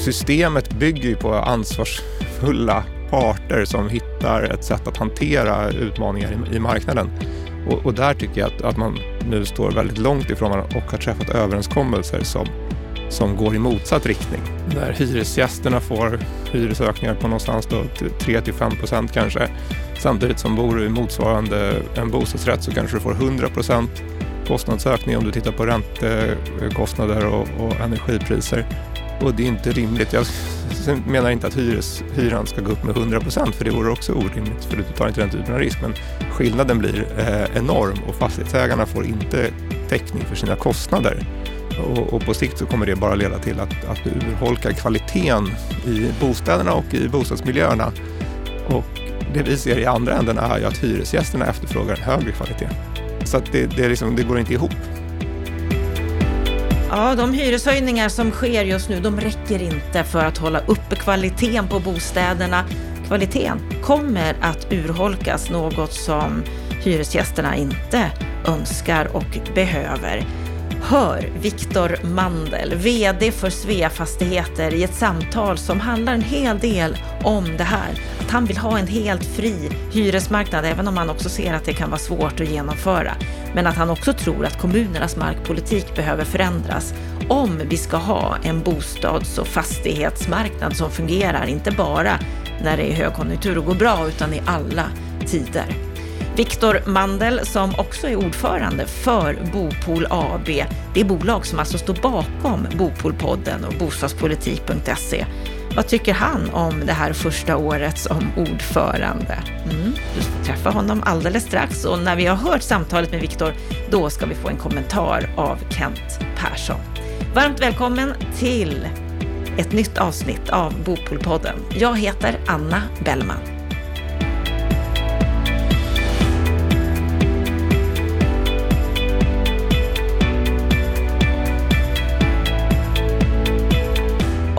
systemet bygger ju på ansvarsfulla parter som hittar ett sätt att hantera utmaningar i, i marknaden. Och, och, där tycker jag att, att man nu står väldigt långt ifrån varandra och har träffat överenskommelser som, som går i motsatt riktning. Där hyresgästerna får hyresökningar på någonstans 3 5 procent kanske. Samtidigt som bor du i motsvarande en bostadsrätt så kanske du får 100 procent kostnadsökning om du tittar på räntekostnader och, och energipriser. Och det är inte rimligt. Jag menar inte att hyres, hyran ska gå upp med 100 procent, för det vore också orimligt, för du tar inte den typen av risk. Men skillnaden blir eh, enorm och fastighetsägarna får inte täckning för sina kostnader. Och, och, på sikt så kommer det bara leda till att, att du urholkar kvaliteten i bostäderna och i bostadsmiljöerna. Och det vi ser i andra änden är ju att hyresgästerna efterfrågar en högre kvalitet. Så att det, det, liksom, det går inte ihop. Ja, de hyreshöjningar som sker just nu, de räcker inte för att hålla uppe kvaliteten på bostäderna. Kvaliteten kommer att urholkas, något som hyresgästerna inte önskar och behöver. Hör Viktor Mandel, VD för Svea Fastigheter i ett samtal som handlar en hel del om det här. Att han vill ha en helt fri hyresmarknad, även om han också ser att det kan vara svårt att genomföra. Men att han också tror att kommunernas markpolitik behöver förändras om vi ska ha en bostads och fastighetsmarknad som fungerar, inte bara när det är högkonjunktur och går bra, utan i alla tider. Viktor Mandel som också är ordförande för Bopol AB. Det bolag som alltså står bakom Bopolpodden och bostadspolitik.se. Vad tycker han om det här första året som ordförande? Mm, du ska träffa honom alldeles strax och när vi har hört samtalet med Viktor, då ska vi få en kommentar av Kent Persson. Varmt välkommen till ett nytt avsnitt av Bopolpodden. Jag heter Anna Bellman.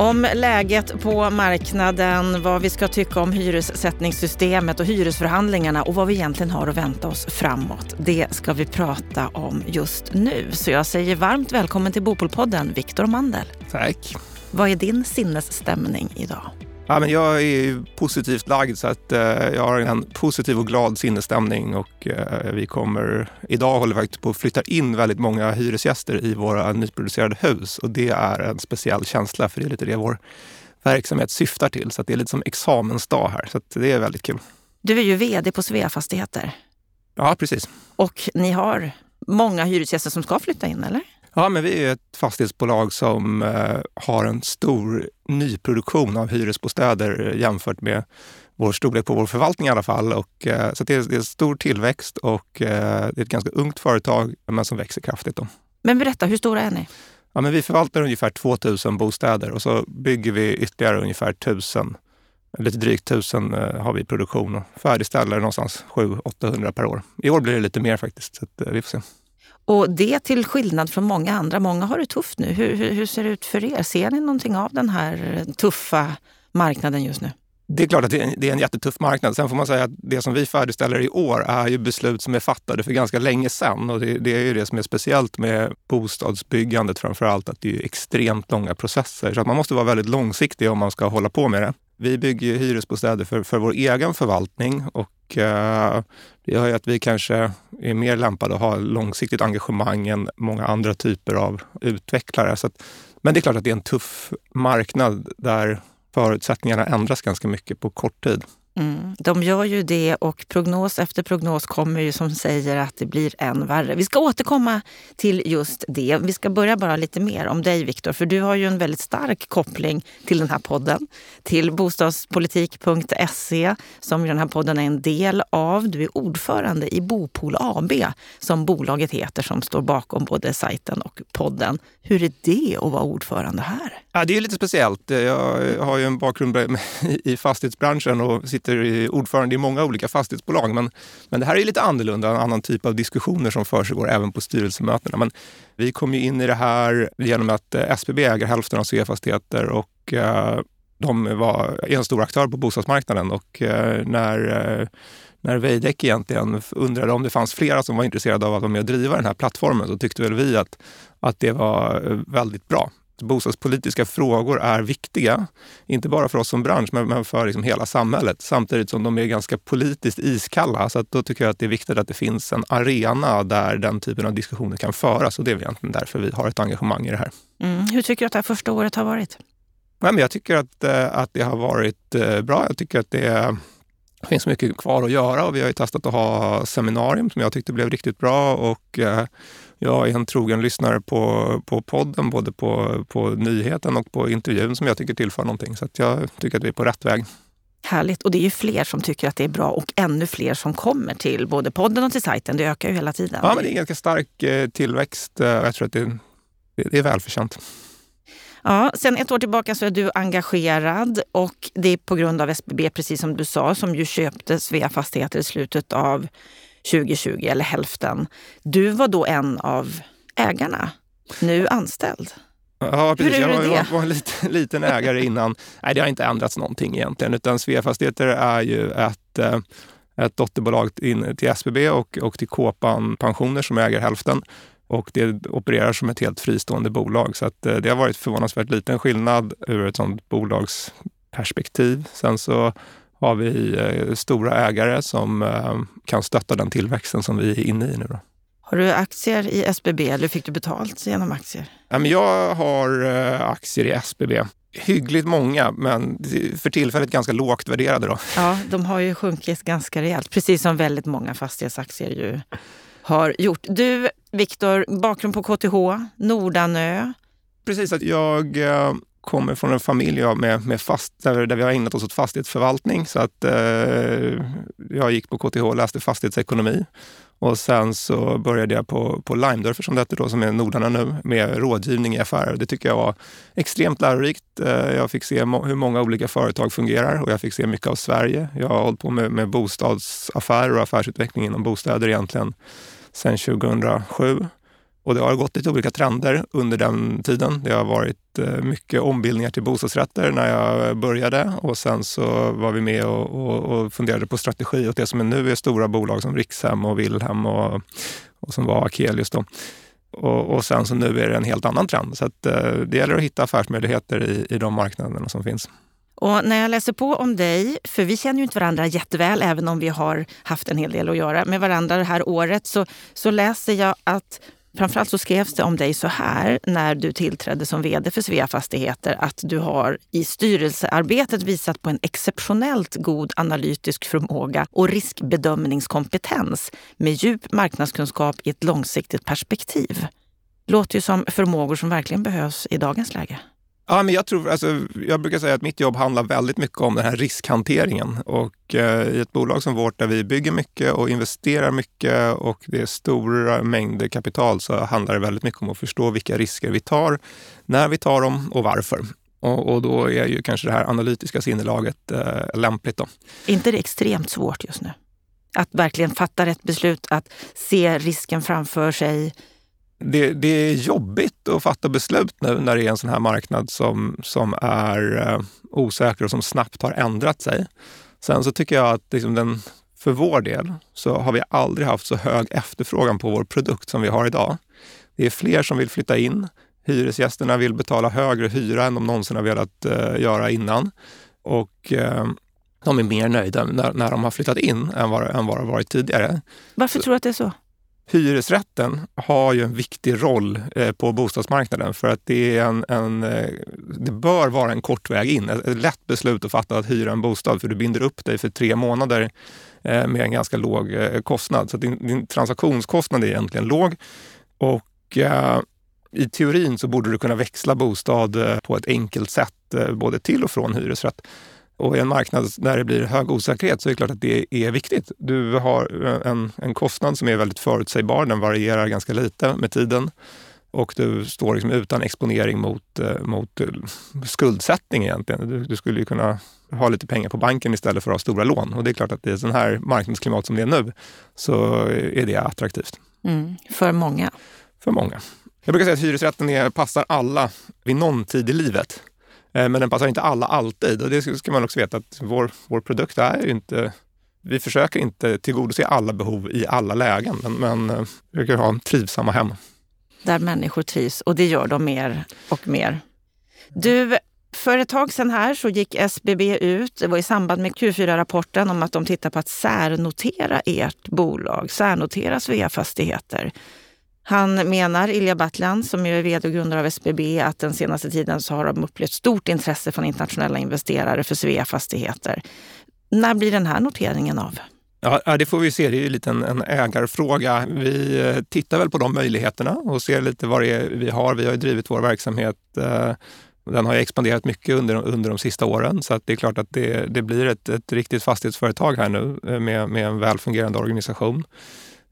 Om läget på marknaden, vad vi ska tycka om hyressättningssystemet och hyresförhandlingarna och vad vi egentligen har att vänta oss framåt. Det ska vi prata om just nu. Så jag säger varmt välkommen till Bopolpodden, Viktor Mandel. Tack. Vad är din sinnesstämning idag? Ja, men jag är positivt lagd så att eh, jag har en positiv och glad sinnesstämning och eh, vi kommer, idag håller vi faktiskt på att flytta in väldigt många hyresgäster i våra nyproducerade hus och det är en speciell känsla för det är lite det vår verksamhet syftar till. Så det är lite som examensdag här så det är väldigt kul. Du är ju vd på Svea Fastigheter. Ja, precis. Och ni har många hyresgäster som ska flytta in, eller? Ja, men vi är ett fastighetsbolag som eh, har en stor nyproduktion av hyresbostäder jämfört med vår storlek på vår förvaltning i alla fall. Och, eh, så det är, det är stor tillväxt och eh, det är ett ganska ungt företag men som växer kraftigt. Då. Men berätta, hur stora är ni? Ja, men vi förvaltar ungefär 2000 bostäder och så bygger vi ytterligare ungefär 1000 Lite drygt 1000 har vi i produktion och färdigställer någonstans 700-800 per år. I år blir det lite mer faktiskt, så vi får se. Och det till skillnad från många andra. Många har det tufft nu. Hur, hur, hur, ser det ut för er? Ser ni någonting av den här tuffa marknaden just nu? Det är klart att det är, en, det är en jättetuff marknad. Sen får man säga att det som vi färdigställer i år är ju beslut som är fattade för ganska länge sedan. Och det, det är ju det som är speciellt med bostadsbyggandet framför allt, att det är extremt långa processer. Så att man måste vara väldigt långsiktig om man ska hålla på med det. Vi bygger hyresbostäder för, för vår egen förvaltning och eh, det gör ju att vi kanske är mer lämpade att ha långsiktigt engagemang än många andra typer av utvecklare. Så att, men det är klart att det är en tuff marknad där förutsättningarna ändras ganska mycket på kort tid. Mm, de gör ju det och prognos efter prognos kommer ju som säger att det blir än värre. Vi ska återkomma till just det. Vi ska börja bara lite mer om dig Viktor, för du har ju en väldigt stark koppling till den här podden. Till bostadspolitik.se som den här podden är en del av. Du är ordförande i Bopol AB som bolaget heter som står bakom både sajten och podden. Hur är det att vara ordförande här? Ja, det är lite speciellt. Jag har ju en bakgrund i fastighetsbranschen och sitter ordförande i många olika fastighetsbolag. Men, men det här är lite annorlunda, en annan typ av diskussioner som försiggår även på styrelsemötena. Men vi kom ju in i det här genom att eh, SBB äger hälften av Svea Fastigheter och eh, de var en stor aktör på bostadsmarknaden. Och eh, när när Veidekke egentligen undrade om det fanns flera som var intresserade av att vara med och driva den här plattformen så tyckte väl vi att, att det var väldigt bra bostadspolitiska frågor är viktiga. Inte bara för oss som bransch, men, men för liksom hela samhället. Samtidigt som de är ganska politiskt iskalla. Så att då tycker jag att det är viktigt att det finns en arena där den typen av diskussioner kan föras. Och det är egentligen därför vi har ett engagemang i det här. Mm. Hur tycker du att det här första året har varit? Nej, men jag tycker att, eh, att det har varit eh, bra. Jag tycker att det finns mycket kvar att göra och vi har ju testat att ha seminarium som jag tyckte blev riktigt bra. Och eh, jag är en trogen lyssnare på, på podden, både på, på nyheten och på intervjun som jag tycker tillför någonting. Så jag tycker att vi är på rätt väg. Härligt. Och det är ju fler som tycker att det är bra och ännu fler som kommer till både podden och till sajten. Det ökar ju hela tiden. Ja, men det är en ganska stark tillväxt. Jag tror att det, det är välförtjänt. Ja, sen ett år tillbaka så är du engagerad och det är på grund av SBB, precis som du sa, som ju köpte Svea Fastigheter i slutet av 2020, eller hälften. Du var då en av ägarna, nu anställd. Ja, precis. Jag var, jag var en liten, liten ägare innan. Nej, det har inte ändrats någonting egentligen, utan Svea Fastigheter är ju ett eh, ett dotterbolag till SBB och, och till Kåpan Pensioner som äger hälften och det opererar som ett helt fristående bolag. Så att eh, det har varit förvånansvärt liten skillnad ur ett sådant bolagsperspektiv. Sen så har vi eh, stora ägare som eh, kan stötta den tillväxten som vi är inne i nu. Då. Har du aktier i SBB eller fick du betalt genom aktier? Jag har aktier i SBB. Hyggligt många, men för tillfället ganska lågt värderade. Då. Ja, de har ju sjunkit ganska rejält, precis som väldigt många fastighetsaktier ju har gjort. Du, Viktor, bakgrund på KTH, Nordanö. Precis, att jag eh, kommer från en familj med, med fast, där, där vi har ägnat oss åt fastighetsförvaltning. Så att, eh, jag gick på KTH och läste fastighetsekonomi. Och sen så började jag på, på Limedörfer som det heter då, som är Nordarna nu, med rådgivning i affärer. Det tycker jag var extremt lärorikt. Eh, jag fick se hur många olika företag fungerar och jag fick se mycket av Sverige. Jag har hållit på med, med bostadsaffärer och affärsutveckling inom bostäder egentligen sedan 2007. Och det har gått lite olika trender under den tiden. Det har varit eh, mycket ombildningar till bostadsrätter när jag började och sen så var vi med och, och, och funderade på strategi åt det som är nu är stora bolag som Rikshem och Willhem och, och som var Akelius. Då. Och, och, sen så nu är det en helt annan trend. Så att, eh, det gäller att hitta affärsmöjligheter i, i de marknaderna som finns. Och när jag läser på om dig, för vi känner ju inte varandra jätteväl även om vi har haft en hel del att göra med varandra det här året, så, så läser jag att Framförallt så skrevs det om dig så här när du tillträdde som vd för Svea Fastigheter att du har i styrelsearbetet visat på en exceptionellt god analytisk förmåga och riskbedömningskompetens med djup marknadskunskap i ett långsiktigt perspektiv. Låter ju som förmågor som verkligen behövs i dagens läge. Ja, men jag, tror, alltså, jag brukar säga att mitt jobb handlar väldigt mycket om den här riskhanteringen. Och eh, i ett bolag som vårt där vi bygger mycket och investerar mycket och det är stora mängder kapital så handlar det väldigt mycket om att förstå vilka risker vi tar, när vi tar dem och varför. Och, och då är ju kanske det här analytiska sinnelaget eh, lämpligt. Då. Är inte det extremt svårt just nu? Att verkligen fatta rätt beslut, att se risken framför sig, det, det, är jobbigt att fatta beslut nu när det är en sån här marknad som, som är eh, osäker och som snabbt har ändrat sig. Sen så tycker jag att liksom den, för vår del så har vi aldrig haft så hög efterfrågan på vår produkt som vi har idag. Det är fler som vill flytta in. Hyresgästerna vill betala högre hyra än de någonsin har velat eh, göra innan. Och eh, de är mer nöjda när, när de har flyttat in än vad, än vad det varit tidigare. Varför så. tror du att det är så? Hyresrätten har ju en viktig roll eh, på bostadsmarknaden för att det, är en, en, eh, det bör vara en kort väg in. Ett lätt beslut att fatta att hyra en bostad för du binder upp dig för tre månader eh, med en ganska låg kostnad. Så din, din transaktionskostnad är egentligen låg. Och i teorin så borde du kunna växla bostad på ett enkelt sätt både till och från hyresrätt. Och i en marknad där det blir hög osäkerhet så är det klart att det är viktigt. Du har en, en kostnad som är väldigt förutsägbar. Den varierar ganska lite med tiden och du står liksom utan exponering mot, eh, mot skuldsättning egentligen. Du, du skulle kunna ha lite pengar på banken istället för att ha stora lån. Och det är klart att i ett sånt här marknadsklimat som det är nu så är det attraktivt. Mm, för många. För många. Jag brukar säga att hyresrätten är, passar alla vid någon tid i livet. Eh, men den passar inte alla alltid och det ska man också veta att vår, vår produkt är inte vi försöker inte tillgodose alla behov i alla lägen, men, men eh, vi brukar försöker ha trivsamma hem. Där människor trivs och det gör de mer och mer. Du, för ett tag sedan här så gick SBB ut, det var i samband med Q4-rapporten, om att de tittar på att särnotera ert bolag, särnotera Svea Fastigheter. Han menar, Ilja Batljan, som är vd och grundare av SBB, att den senaste tiden så har de upplevt stort intresse från internationella investerare för Svea Fastigheter. När blir den här noteringen av? Ja, det får vi se. Det är ju lite en, en ägarfråga. Vi eh, tittar väl på de möjligheterna och ser lite vad det är vi har. Vi har ju drivit vår verksamhet eh, den har expanderat mycket under, under de sista åren så att det är klart att det, det blir ett, ett riktigt fastighetsföretag här nu eh, med, med en välfungerande organisation.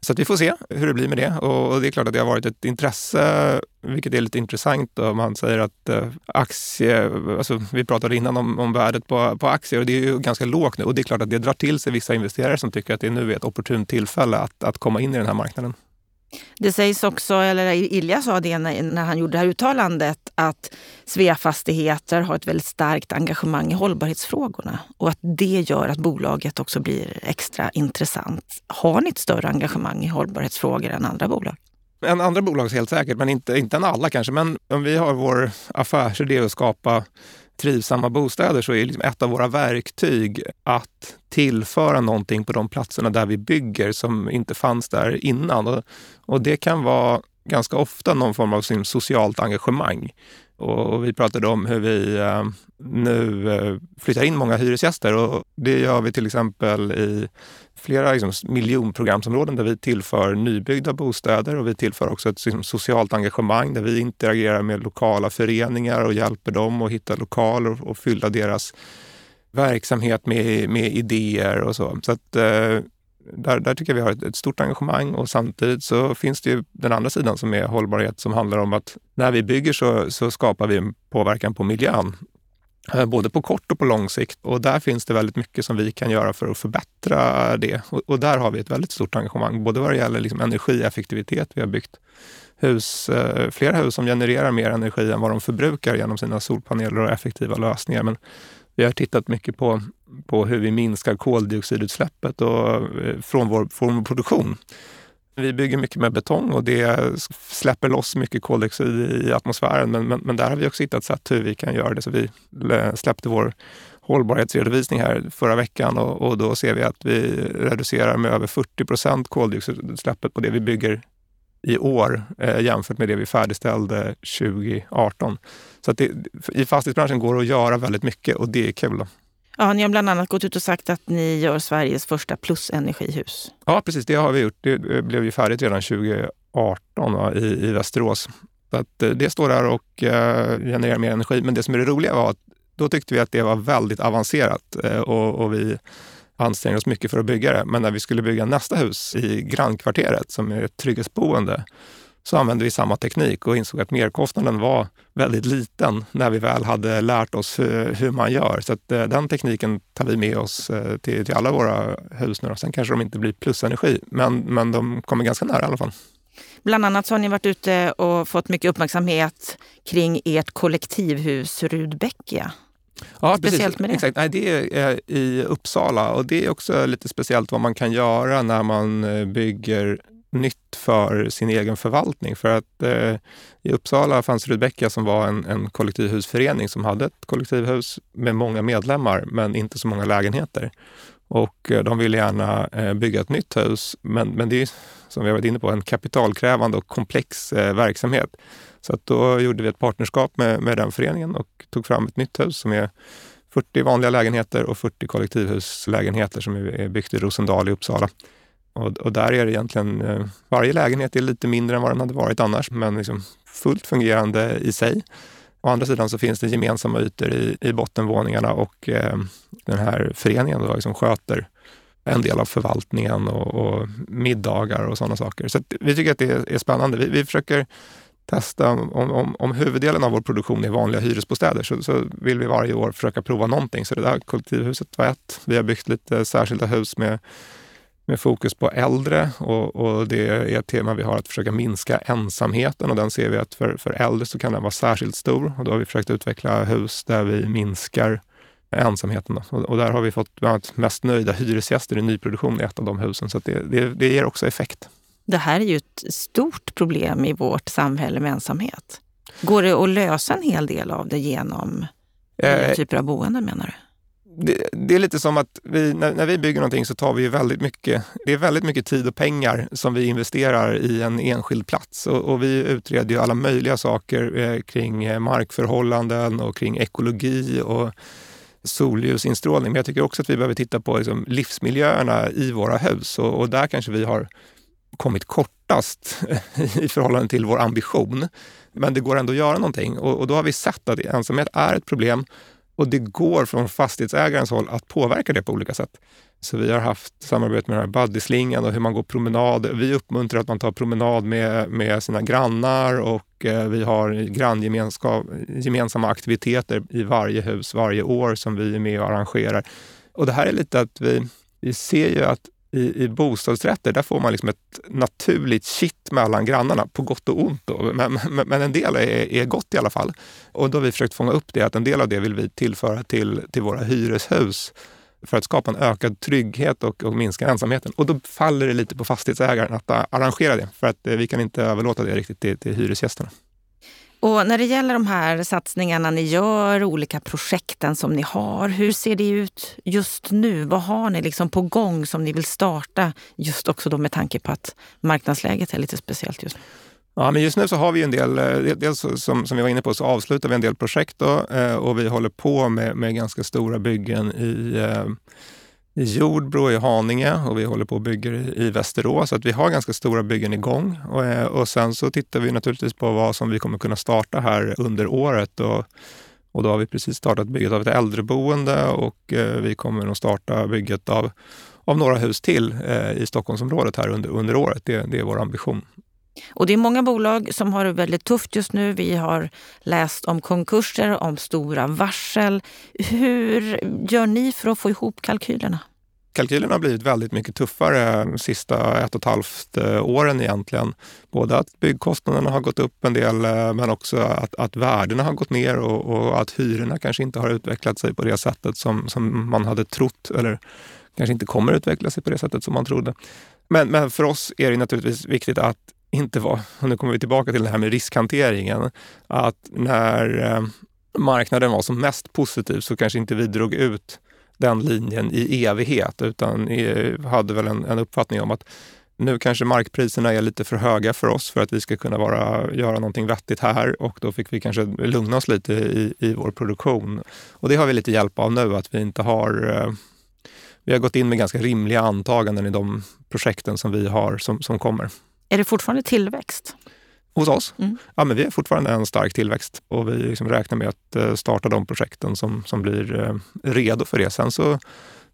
Så att vi får se hur det blir med det. Och det är klart att det har varit ett intresse, vilket är lite intressant. Om man säger att eh, aktie, alltså vi pratade innan om, om värdet på, på aktier och det är ju ganska lågt nu. Och det är klart att det drar till sig vissa investerare som tycker att det nu är ett opportunt tillfälle att, att komma in i den här marknaden. Det sägs också, eller Ilja sa det när, han gjorde det här uttalandet, att Svea Fastigheter har ett väldigt starkt engagemang i hållbarhetsfrågorna och att det gör att bolaget också blir extra intressant. Har ni ett större engagemang i hållbarhetsfrågor än andra bolag? Än andra bolag helt säkert, men inte, inte än alla kanske. Men om vi har vår affärsidé att skapa trivsamma bostäder så är liksom ett av våra verktyg att tillföra någonting på de platserna där vi bygger som inte fanns där innan. Och, och det kan vara ganska ofta någon form av socialt engagemang. Och vi pratade om hur vi eh, nu eh, flyttar in många hyresgäster och det gör vi till exempel i flera liksom, miljonprogramsområden där vi tillför nybyggda bostäder och vi tillför också ett liksom, socialt engagemang där vi interagerar med lokala föreningar och hjälper dem att hitta lokaler och fylla deras verksamhet med, med idéer och så. Så att, eh, där, där tycker jag vi har ett, ett, stort engagemang och samtidigt så finns det ju den andra sidan som är hållbarhet som handlar om att när vi bygger så, så skapar vi en påverkan på miljön. Eh, både på kort och på lång sikt. Och där finns det väldigt mycket som vi kan göra för att förbättra det. Och, och där har vi ett väldigt stort engagemang, både vad det gäller liksom energieffektivitet. Vi har byggt hus, eh, flera hus som genererar mer energi än vad de förbrukar genom sina solpaneler och effektiva lösningar. Men vi har tittat mycket på, på hur vi minskar koldioxidutsläppet och, eh, från, vår, från vår produktion. Vi bygger mycket med betong och det släpper loss mycket koldioxid i atmosfären. Men, men, men där har vi också hittat sätt hur vi kan göra det. Så vi eh, släppte vår hållbarhetsredovisning här förra veckan och, och då ser vi att vi reducerar med över 40 procent koldioxidutsläppet på det vi bygger i år eh, jämfört med det vi färdigställde 2018. Så att det, i fastighetsbranschen går det att göra väldigt mycket och det är kul. Då. Ja, ni har bland annat gått ut och sagt att ni gör Sveriges första plusenergihus. Ja, precis. Det har vi gjort. Det blev ju färdigt redan 2018 va, i, i Västerås. Så att eh, det står där och eh, genererar mer energi. Men det som är det roliga var att då tyckte vi att det var väldigt avancerat eh, och, och vi ansträngde oss mycket för att bygga det. Men när vi skulle bygga nästa hus i grannkvarteret som är ett trygghetsboende så använde vi samma teknik och insåg att merkostnaden var väldigt liten när vi väl hade lärt oss hur, man gör. Så att, eh, den tekniken tar vi med oss eh, till, till alla våra hus nu. Sen kanske de inte blir plusenergi, men, men de kommer ganska nära i alla fall. Bland annat så har ni varit ute och fått mycket uppmärksamhet kring ert kollektivhus Rudbeckia. Ja, speciellt precis. med det? Exakt. Nej, det är i Uppsala och det är också lite speciellt vad man kan göra när man eh, bygger nytt för sin egen förvaltning. För att eh, i Uppsala fanns Rudbecka som var en, en kollektivhusförening som hade ett kollektivhus med många medlemmar men inte så många lägenheter. Och eh, de ville gärna eh, bygga ett nytt hus men, men det är som vi har varit inne på en kapitalkrävande och komplex eh, verksamhet. Så att då gjorde vi ett partnerskap med, med den föreningen och tog fram ett nytt hus som är 40 vanliga lägenheter och 40 kollektivhuslägenheter som är byggt i Rosendal i Uppsala. Och, och, där är det egentligen, eh, varje lägenhet är lite mindre än vad den hade varit annars, men liksom fullt fungerande i sig. Å andra sidan så finns det gemensamma ytor i, i bottenvåningarna och eh, den här föreningen då liksom sköter en del av förvaltningen och, och middagar och sådana saker. Så vi tycker att det är, är spännande. Vi, vi försöker testa, om, om, om, huvuddelen av vår produktion är vanliga hyresbostäder så, så, vill vi varje år försöka prova någonting. Så det där kollektivhuset var ett. Vi har byggt lite särskilda hus med med fokus på äldre och, och, det är ett tema vi har att försöka minska ensamheten och den ser vi att för, för äldre så kan den vara särskilt stor och då har vi försökt utveckla hus där vi minskar ensamheten. Och, och, där har vi fått bland annat mest nöjda hyresgäster i nyproduktion i ett av de husen så det, det, det ger också effekt. Det här är ju ett stort problem i vårt samhälle med ensamhet. Går det att lösa en hel del av det genom Eh, typer av boenden menar du? Det, det är lite som att vi, när, när vi bygger någonting så tar vi ju väldigt mycket, det är väldigt mycket tid och pengar som vi investerar i en enskild plats. Och, och vi utreder ju alla möjliga saker eh, kring eh, markförhållanden och kring ekologi och solljusinstrålning. Men jag tycker också att vi behöver titta på liksom, livsmiljöerna i våra hus och, och där kanske vi har kommit kortast i förhållande till vår ambition. Men det går ändå att göra någonting och, och då har vi sett att ensamhet är ett problem och det går från fastighetsägarens håll att påverka det på olika sätt. Så vi har haft samarbete med den här buddyslingan och hur man går promenad. Vi uppmuntrar att man tar promenad med, med sina grannar och eh, vi har granngemensamma aktiviteter i varje hus varje år som vi är med och arrangerar. Och det här är lite att vi, vi ser ju att i, i bostadsrätter, där får man liksom ett naturligt kitt mellan grannarna, på gott och ont. Då. Men, men, men en del är, är gott i alla fall. Och då har vi försökt fånga upp det, att en del av det vill vi tillföra till, till våra hyreshus för att skapa en ökad trygghet och, och minska ensamheten. Och då faller det lite på fastighetsägaren att arrangera det, för att eh, vi kan inte överlåta det riktigt till, till hyresgästerna. Och när det gäller de här satsningarna ni gör, olika projekten som ni har, hur ser det ut just nu? Vad har ni liksom på gång som ni vill starta? Just också då med tanke på att marknadsläget är lite speciellt just nu. Ja, men just nu så har vi en del, eh, dels som, som vi var inne på så avslutar vi en del projekt då, eh, och vi håller på med, med ganska stora byggen i, eh, i Jordbro i Haninge och vi håller på och bygger i Västerås. Så att vi har ganska stora byggen igång och, eh, och sen så tittar vi naturligtvis på vad som vi kommer kunna starta här under året. Och, och då har vi precis startat bygget av ett äldreboende och eh, vi kommer att starta bygget av, av några hus till eh, i Stockholmsområdet här under, under året. Det, det är vår ambition. Och det är många bolag som har det väldigt tufft just nu. Vi har läst om konkurser, om stora varsel. Hur gör ni för att få ihop kalkylerna? Kalkylerna har blivit väldigt mycket tuffare de sista ett och ett halvt eh, åren egentligen. Både att byggkostnaderna har gått upp en del eh, men också att, att värdena har gått ner och, och, att hyrorna kanske inte har utvecklat sig på det sättet som, som man hade trott eller kanske inte kommer utveckla sig på det sättet som man trodde. Men, men för oss är det naturligtvis viktigt att inte var, och nu kommer vi tillbaka till det här med riskhanteringen, att när eh, marknaden var som mest positiv så kanske inte vi drog ut den linjen i evighet utan hade väl en, en uppfattning om att nu kanske markpriserna är lite för höga för oss för att vi ska kunna vara, göra någonting vettigt här och då fick vi kanske lugna oss lite i, i vår produktion. Och det har vi lite hjälp av nu, att vi inte har eh, vi har gått in med ganska rimliga antaganden i de projekten som vi har som, som kommer. Är det fortfarande tillväxt? Hos oss? Mm. Ja, men vi är fortfarande en stark tillväxt och vi liksom räknar med att eh, starta de projekten som, som blir eh, redo för det. Sen så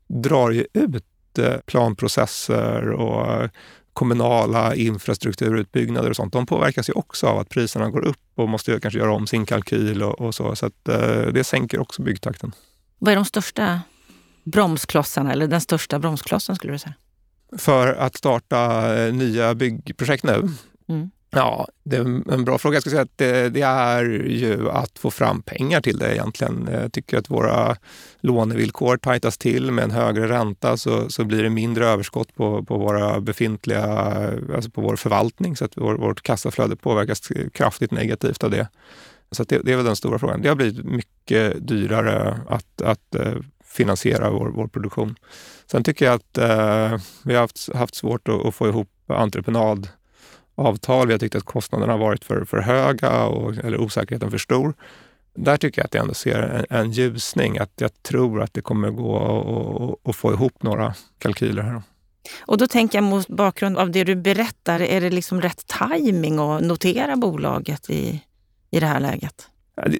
drar ju ut eh, planprocesser och kommunala infrastrukturutbyggnader och sånt. De påverkas ju också av att priserna går upp och måste kanske göra om sin kalkyl och, och så. Så att, det sänker också byggtakten. Vad är de största bromsklossarna eller den största bromsklossen skulle du säga? För att starta nya byggprojekt nu? Mm. Ja, det är en bra fråga. Jag ska säga att det, det, är ju att få fram pengar till det egentligen. Jag tycker att våra lånevillkor tajtas till med en högre ränta så, så blir det mindre överskott på, på våra befintliga, alltså på vår förvaltning så att vår, vårt kassaflöde påverkas kraftigt negativt av det. Så det, det, är väl den stora frågan. Det har blivit mycket dyrare att, att finansiera vår, vår produktion. Sen tycker jag att eh, vi har haft, haft svårt att, att, få ihop entreprenadavtal. Vi har tyckt att kostnaderna har varit för, för höga och, eller osäkerheten för stor. Där tycker jag att jag ändå ser en, en ljusning. Att jag tror att det kommer gå att få ihop några kalkyler här. Och då tänker jag mot bakgrund av det du berättar, är det liksom rätt timing att notera bolaget i, i det här läget?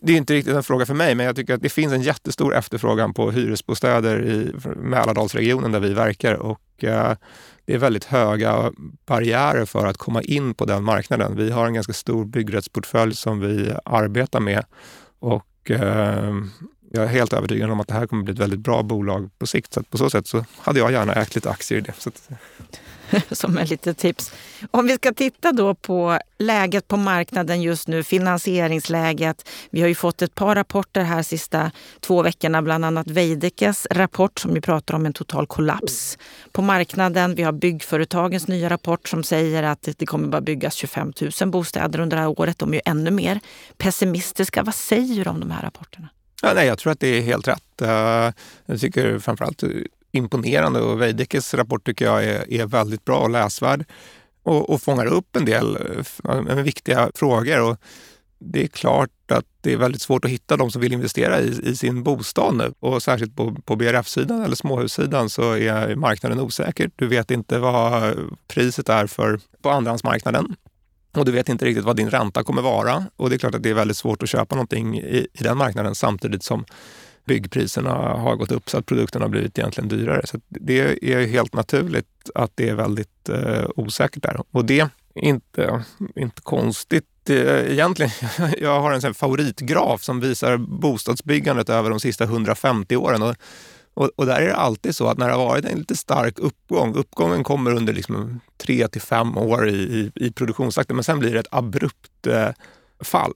Det är inte riktigt en fråga för mig, men jag tycker att det finns en jättestor efterfrågan på hyresbostäder i Mälardalsregionen där vi verkar och eh, det är väldigt höga barriärer för att komma in på den marknaden. Vi har en ganska stor byggrättsportfölj som vi arbetar med och eh, Jag är helt övertygad om att det här kommer bli ett väldigt bra bolag på sikt. Så på så sätt så hade jag gärna ägt lite aktier i det. Som ett litet tips. Om vi ska titta då på läget på marknaden just nu, finansieringsläget. Vi har ju fått ett par rapporter här sista två veckorna, bland annat Veidekkes rapport som ju pratar om en total kollaps på marknaden. Vi har byggföretagens nya rapport som säger att det kommer bara byggas 25 000 bostäder under det här året. De är ju ännu mer pessimistiska. Vad säger du om de här rapporterna? Ja, nej, jag tror att det är helt rätt. Eh, jag tycker framförallt imponerande och Veidekkes rapport tycker jag är, är väldigt bra och läsvärd och, och fångar upp en del äh, viktiga frågor. Och det är klart att det är väldigt svårt att hitta de som vill investera i, i sin bostad nu. Och särskilt på, på BRF-sidan eller småhussidan så är marknaden osäker. Du vet inte vad priset är för på andrahandsmarknaden. Och du vet inte riktigt vad din ränta kommer vara. Och det är klart att det är väldigt svårt att köpa någonting i, i den marknaden samtidigt som byggpriserna har gått upp så att produkterna har blivit egentligen dyrare. Så det är helt naturligt att det är väldigt eh, osäkert där. Och det är inte, inte konstigt eh, egentligen. Jag har en favoritgraf som visar bostadsbyggandet över de sista 150 åren. Och, och, och, där är det alltid så att när det har varit en lite stark uppgång, uppgången kommer under liksom tre till fem år i, i, i produktionstakten, men sen blir det ett abrupt eh, fall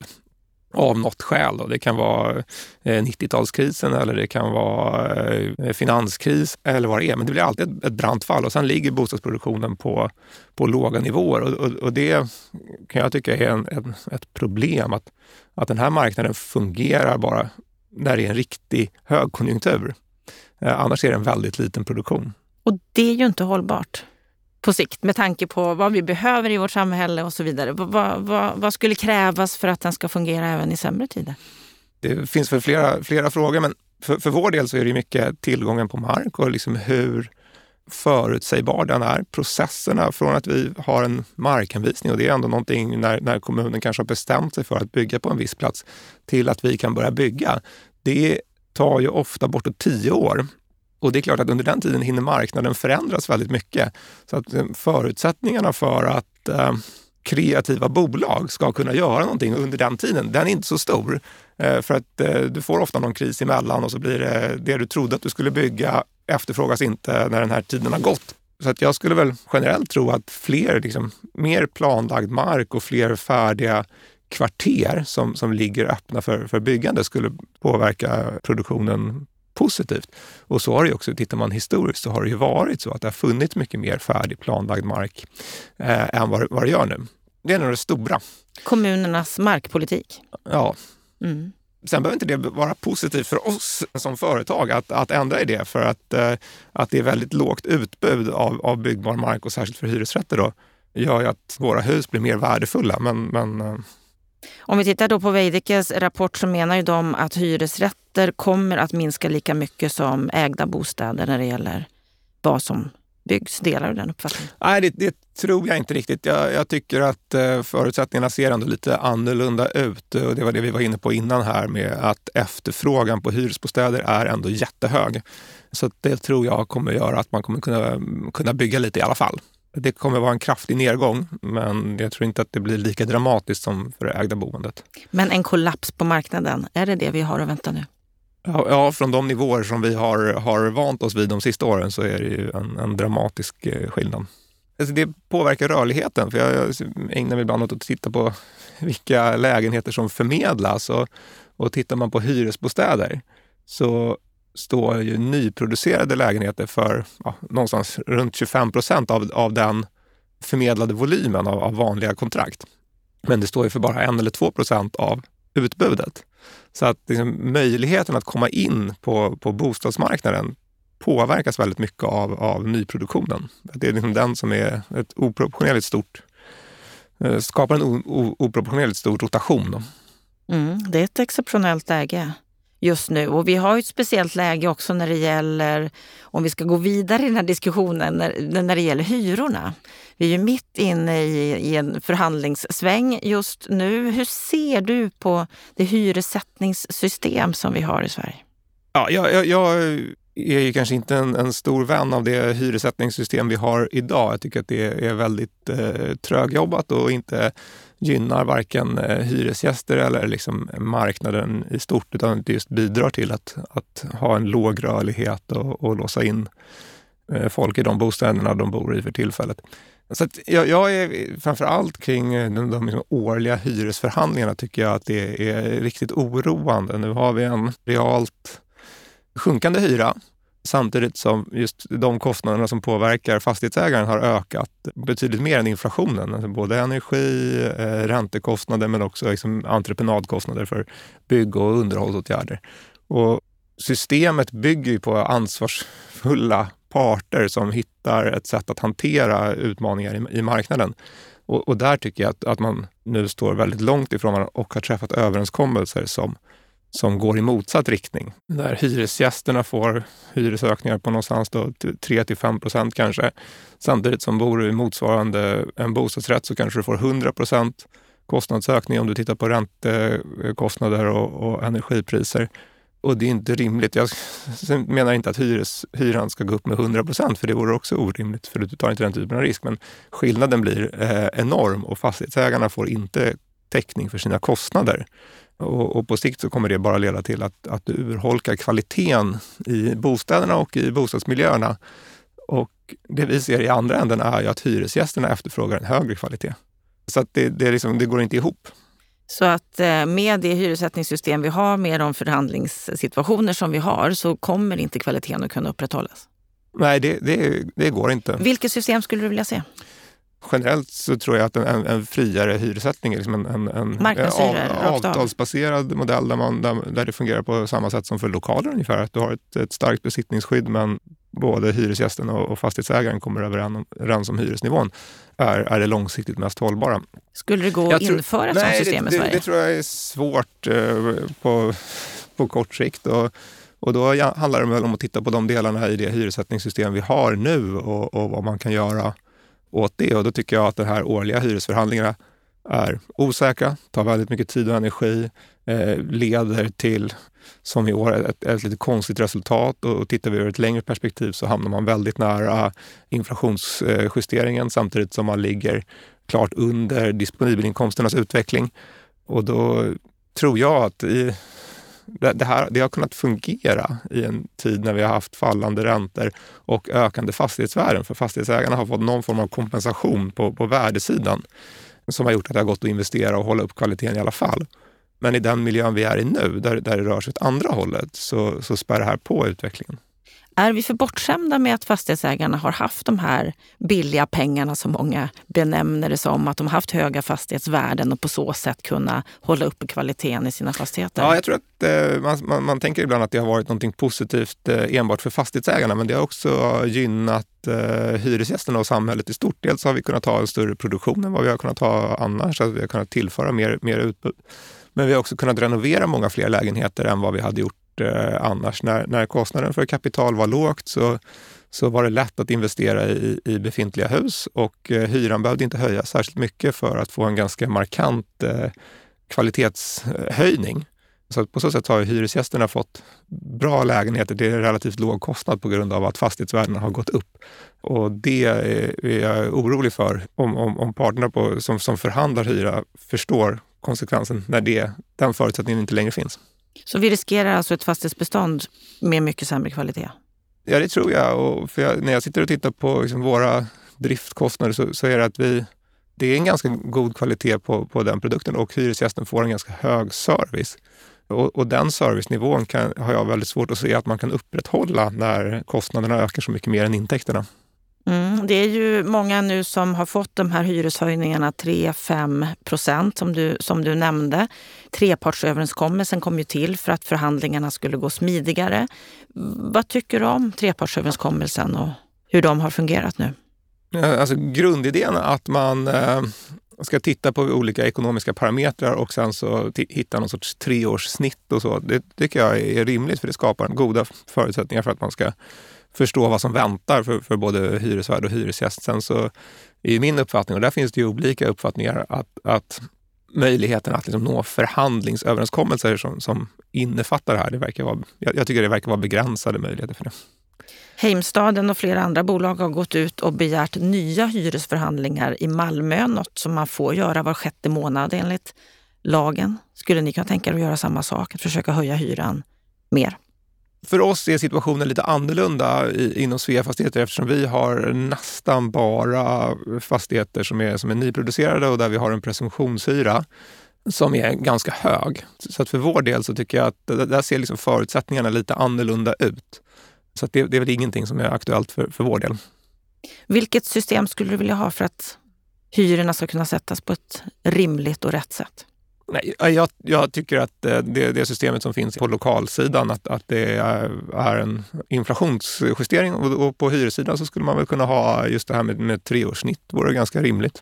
av något skäl. Då. Det kan vara eh, 90-talskrisen eller det kan vara eh, finanskris eller vad det är. Men det blir alltid ett brant fall och sen ligger bostadsproduktionen på, på låga nivåer. Och, och, och det kan jag tycka är en, en, ett problem att, att den här marknaden fungerar bara när det är en riktig högkonjunktur. Eh, annars är det en väldigt liten produktion. Och det är ju inte hållbart på sikt med tanke på vad vi behöver i vårt samhälle och så vidare. Vad, vad, vad skulle krävas för att den ska fungera även i sämre tider? Det finns väl flera, flera frågor, men för, för vår del så är det mycket tillgången på mark och liksom hur förutsägbar den är. Processerna från att vi har en markanvisning och det är ändå någonting när, när kommunen kanske har bestämt sig för att bygga på en viss plats till att vi kan börja bygga. Det tar ju ofta bortåt tio år och det är klart att under den tiden hinner marknaden förändras väldigt mycket. Så att eh, förutsättningarna för att eh, kreativa bolag ska kunna göra någonting under den tiden, den är inte så stor. Eh, för att eh, du får ofta någon kris emellan och så blir det det du trodde att du skulle bygga efterfrågas inte när den här tiden har gått. Så att jag skulle väl generellt tro att fler, liksom, mer planlagd mark och fler färdiga kvarter som, som ligger öppna för, för byggande skulle påverka produktionen positivt. Och så har det också, tittar man historiskt, så har det ju varit så att det har funnits mycket mer färdig planlagd mark eh, än vad, vad det gör nu. Det är nog det stora. Kommunernas markpolitik. Ja. Mm. Sen behöver inte det vara positivt för oss som företag att, att ändra i det för att, eh, att det är väldigt lågt utbud av, av byggbar mark och särskilt för hyresrätter då gör ju att våra hus blir mer värdefulla. Men, men eh, om vi tittar då på Veidekkes rapport så menar ju de att hyresrätter kommer att minska lika mycket som ägda bostäder när det gäller vad som byggs. Delar du den uppfattningen? Nej, det, det tror jag inte riktigt. Jag, jag tycker att eh, förutsättningarna ser ändå lite annorlunda ut. Och det var det vi var inne på innan här med att efterfrågan på hyresbostäder är ändå jättehög. Så det tror jag kommer göra att man kommer kunna, kunna bygga lite i alla fall. Det kommer vara en kraftig nedgång, men jag tror inte att det blir lika dramatiskt som för det ägda boendet. Men en kollaps på marknaden, är det det vi har att vänta nu? Ja, ja från de nivåer som vi har, har vant oss vid de sista åren så är det ju en, en dramatisk eh, skillnad. Alltså det påverkar rörligheten, för jag ägnar mig ibland åt att titta på vilka lägenheter som förmedlas. Och, och tittar man på hyresbostäder så står ju nyproducerade lägenheter för ja, någonstans runt 25 procent av, av den förmedlade volymen av, av, vanliga kontrakt. Men det står ju för bara en eller två procent av utbudet. Så att liksom, möjligheten att komma in på, på bostadsmarknaden påverkas väldigt mycket av, av nyproduktionen. Det är liksom den som är ett oproportionerligt stort, eh, skapar en o, o, oproportionerligt stor rotation. Mm, det är ett exceptionellt läge just nu. Och vi har ett speciellt läge också när det gäller, om vi ska gå vidare i den här diskussionen, när, när det gäller hyrorna. Vi är ju mitt inne i, i en förhandlingssväng just nu. Hur ser du på det hyressättningssystem som vi har i Sverige? Ja, jag, jag, jag är ju kanske inte en, en, stor vän av det hyressättningssystem vi har idag. Jag tycker att det är väldigt eh, trögjobbat och inte gynnar varken eh, hyresgäster eller liksom marknaden i stort, utan det just bidrar till att, att ha en låg rörlighet och, och låsa in eh, folk i de bostäderna de bor i för tillfället. Så jag, jag, är framför allt kring eh, de, de liksom årliga hyresförhandlingarna tycker jag att det är riktigt oroande. Nu har vi en realt sjunkande hyra samtidigt som just de kostnaderna som påverkar fastighetsägaren har ökat betydligt mer än inflationen. Alltså både energi, eh, räntekostnader men också liksom entreprenadkostnader för bygg och underhållsåtgärder. Och systemet bygger ju på ansvarsfulla parter som hittar ett sätt att hantera utmaningar i, i marknaden. Och, och, där tycker jag att, att man nu står väldigt långt ifrån varandra och har träffat överenskommelser som, som går i motsatt riktning. Där hyresgästerna får hyresökningar på någonstans 3 till 5 procent kanske. Samtidigt som bor du i motsvarande en bostadsrätt så kanske du får 100 procent kostnadsökning om du tittar på räntekostnader och, och energipriser. Och det är inte rimligt. Jag menar inte att hyres, hyran ska gå upp med 100 procent, för det vore också orimligt, för du tar inte den typen av risk. Men skillnaden blir eh, enorm och fastighetsägarna får inte täckning för sina kostnader. Och, och, på sikt så kommer det bara leda till att, att du urholkar kvaliteten i bostäderna och i bostadsmiljöerna. Och det vi ser i andra änden är ju att hyresgästerna efterfrågar en högre kvalitet. Så att det, det, liksom, det går inte ihop. Så att eh, med det hyressättningssystem vi har, med de förhandlingssituationer som vi har, så kommer inte kvaliteten att kunna upprätthållas? Nej, det, det, det går inte. Vilket system skulle du vilja se? Generellt så tror jag att en, en friare hyressättning, liksom en, en, en av, avtalsbaserad modell där, man, där, där, det fungerar på samma sätt som för lokaler ungefär. Att du har ett, ett starkt besittningsskydd men både hyresgästen och, och fastighetsägaren kommer överens om hyresnivån är, är det långsiktigt mest hållbara. Skulle det gå att införa ett sådant system det, i Sverige? Det, det tror jag är svårt eh, på, på kort sikt. Och, och då handlar det väl om att titta på de delarna i det hyressättningssystem vi har nu och, och vad man kan göra åt det. Och då tycker jag att de här årliga hyresförhandlingarna är osäkra, tar väldigt mycket tid och energi, eh, leder till, som i år, ett, ett lite konstigt resultat. Och, och tittar vi ur ett längre perspektiv så hamnar man väldigt nära inflationsjusteringen samtidigt som man ligger klart under disponibelinkomsternas utveckling. Och då tror jag att i, det, här, det har kunnat fungera i en tid när vi har haft fallande räntor och ökande fastighetsvärden. För fastighetsägarna har fått någon form av kompensation på, på värdesidan som har gjort att det har gått att investera och hålla upp kvaliteten i alla fall. Men i den miljön vi är i nu, där, där det rör sig åt andra hållet, så, så spär det här på utvecklingen. Är vi för bortskämda med att fastighetsägarna har haft de här billiga pengarna som många benämner det som, att de har haft höga fastighetsvärden och på så sätt kunna hålla uppe kvaliteten i sina fastigheter? Ja, jag tror att eh, man, man, man, tänker ibland att det har varit något positivt eh, enbart för fastighetsägarna, men det har också gynnat eh, hyresgästerna och samhället i stort. Dels har vi kunnat ha en större produktion än vad vi har kunnat ha annars, att vi har kunnat tillföra mer, mer utbud. Men vi har också kunnat renovera många fler lägenheter än vad vi hade gjort eh, annars. När, när kostnaden för kapital var lågt så, så var det lätt att investera i, i befintliga hus och eh, hyran behövde inte höjas särskilt mycket för att få en ganska markant eh, kvalitetshöjning. Så på så sätt har hyresgästerna fått bra lägenheter till relativt låg kostnad på grund av att fastighetsvärdena har gått upp. Och det är jag orolig för om, om, om parterna på, som, som förhandlar hyra förstår konsekvensen när det, den förutsättningen inte längre finns. Så vi riskerar alltså ett fastighetsbestånd med mycket sämre kvalitet? Ja, det tror jag. Och för jag, när jag sitter och tittar på liksom våra driftkostnader så, så, är det att vi, det är en ganska god kvalitet på, på den produkten och hyresgästen får en ganska hög service. Och, och den servicenivån kan, har jag väldigt svårt att se att man kan upprätthålla när kostnaderna ökar så mycket mer än intäkterna. Mm, det är ju många nu som har fått de här hyreshöjningarna 3-5 procent som du, som du nämnde. Trepartsöverenskommelsen kom ju till för att förhandlingarna skulle gå smidigare. Vad tycker du om trepartsöverenskommelsen och hur de har fungerat nu? Alltså grundidén att man eh, ska titta på olika ekonomiska parametrar och sen så hitta någon sorts treårssnitt och så. Det tycker jag är rimligt för det skapar goda förutsättningar för att man ska förstå vad som väntar för, för både hyresvärd och hyresgäst. Sen så är min uppfattning, och där finns det ju olika uppfattningar, att, att möjligheten att liksom nå förhandlingsöverenskommelser som, som innefattar det här. Det verkar vara, jag, jag tycker det verkar vara begränsade möjligheter för det. Heimstaden och flera andra bolag har gått ut och begärt nya hyresförhandlingar i Malmö, något som man får göra var sjätte månad enligt lagen. Skulle ni kunna tänka er att göra samma sak, att försöka höja hyran mer? För oss är situationen lite annorlunda i, inom Svea Fastigheter eftersom vi har nästan bara fastigheter som är, som är nyproducerade och där vi har en presumtionshyra som är ganska hög. Så att för vår del så tycker jag att där ser liksom förutsättningarna lite annorlunda ut. Så det, det, är väl ingenting som är aktuellt för, för vår del. Vilket system skulle du vilja ha för att hyrorna ska kunna sättas på ett rimligt och rätt sätt? Nej, jag, jag tycker att eh, det, det, systemet som finns på lokalsidan, att, att det är, är en inflationsjustering och, och, på hyressidan så skulle man väl kunna ha just det här med, med treårssnitt, vore ganska rimligt.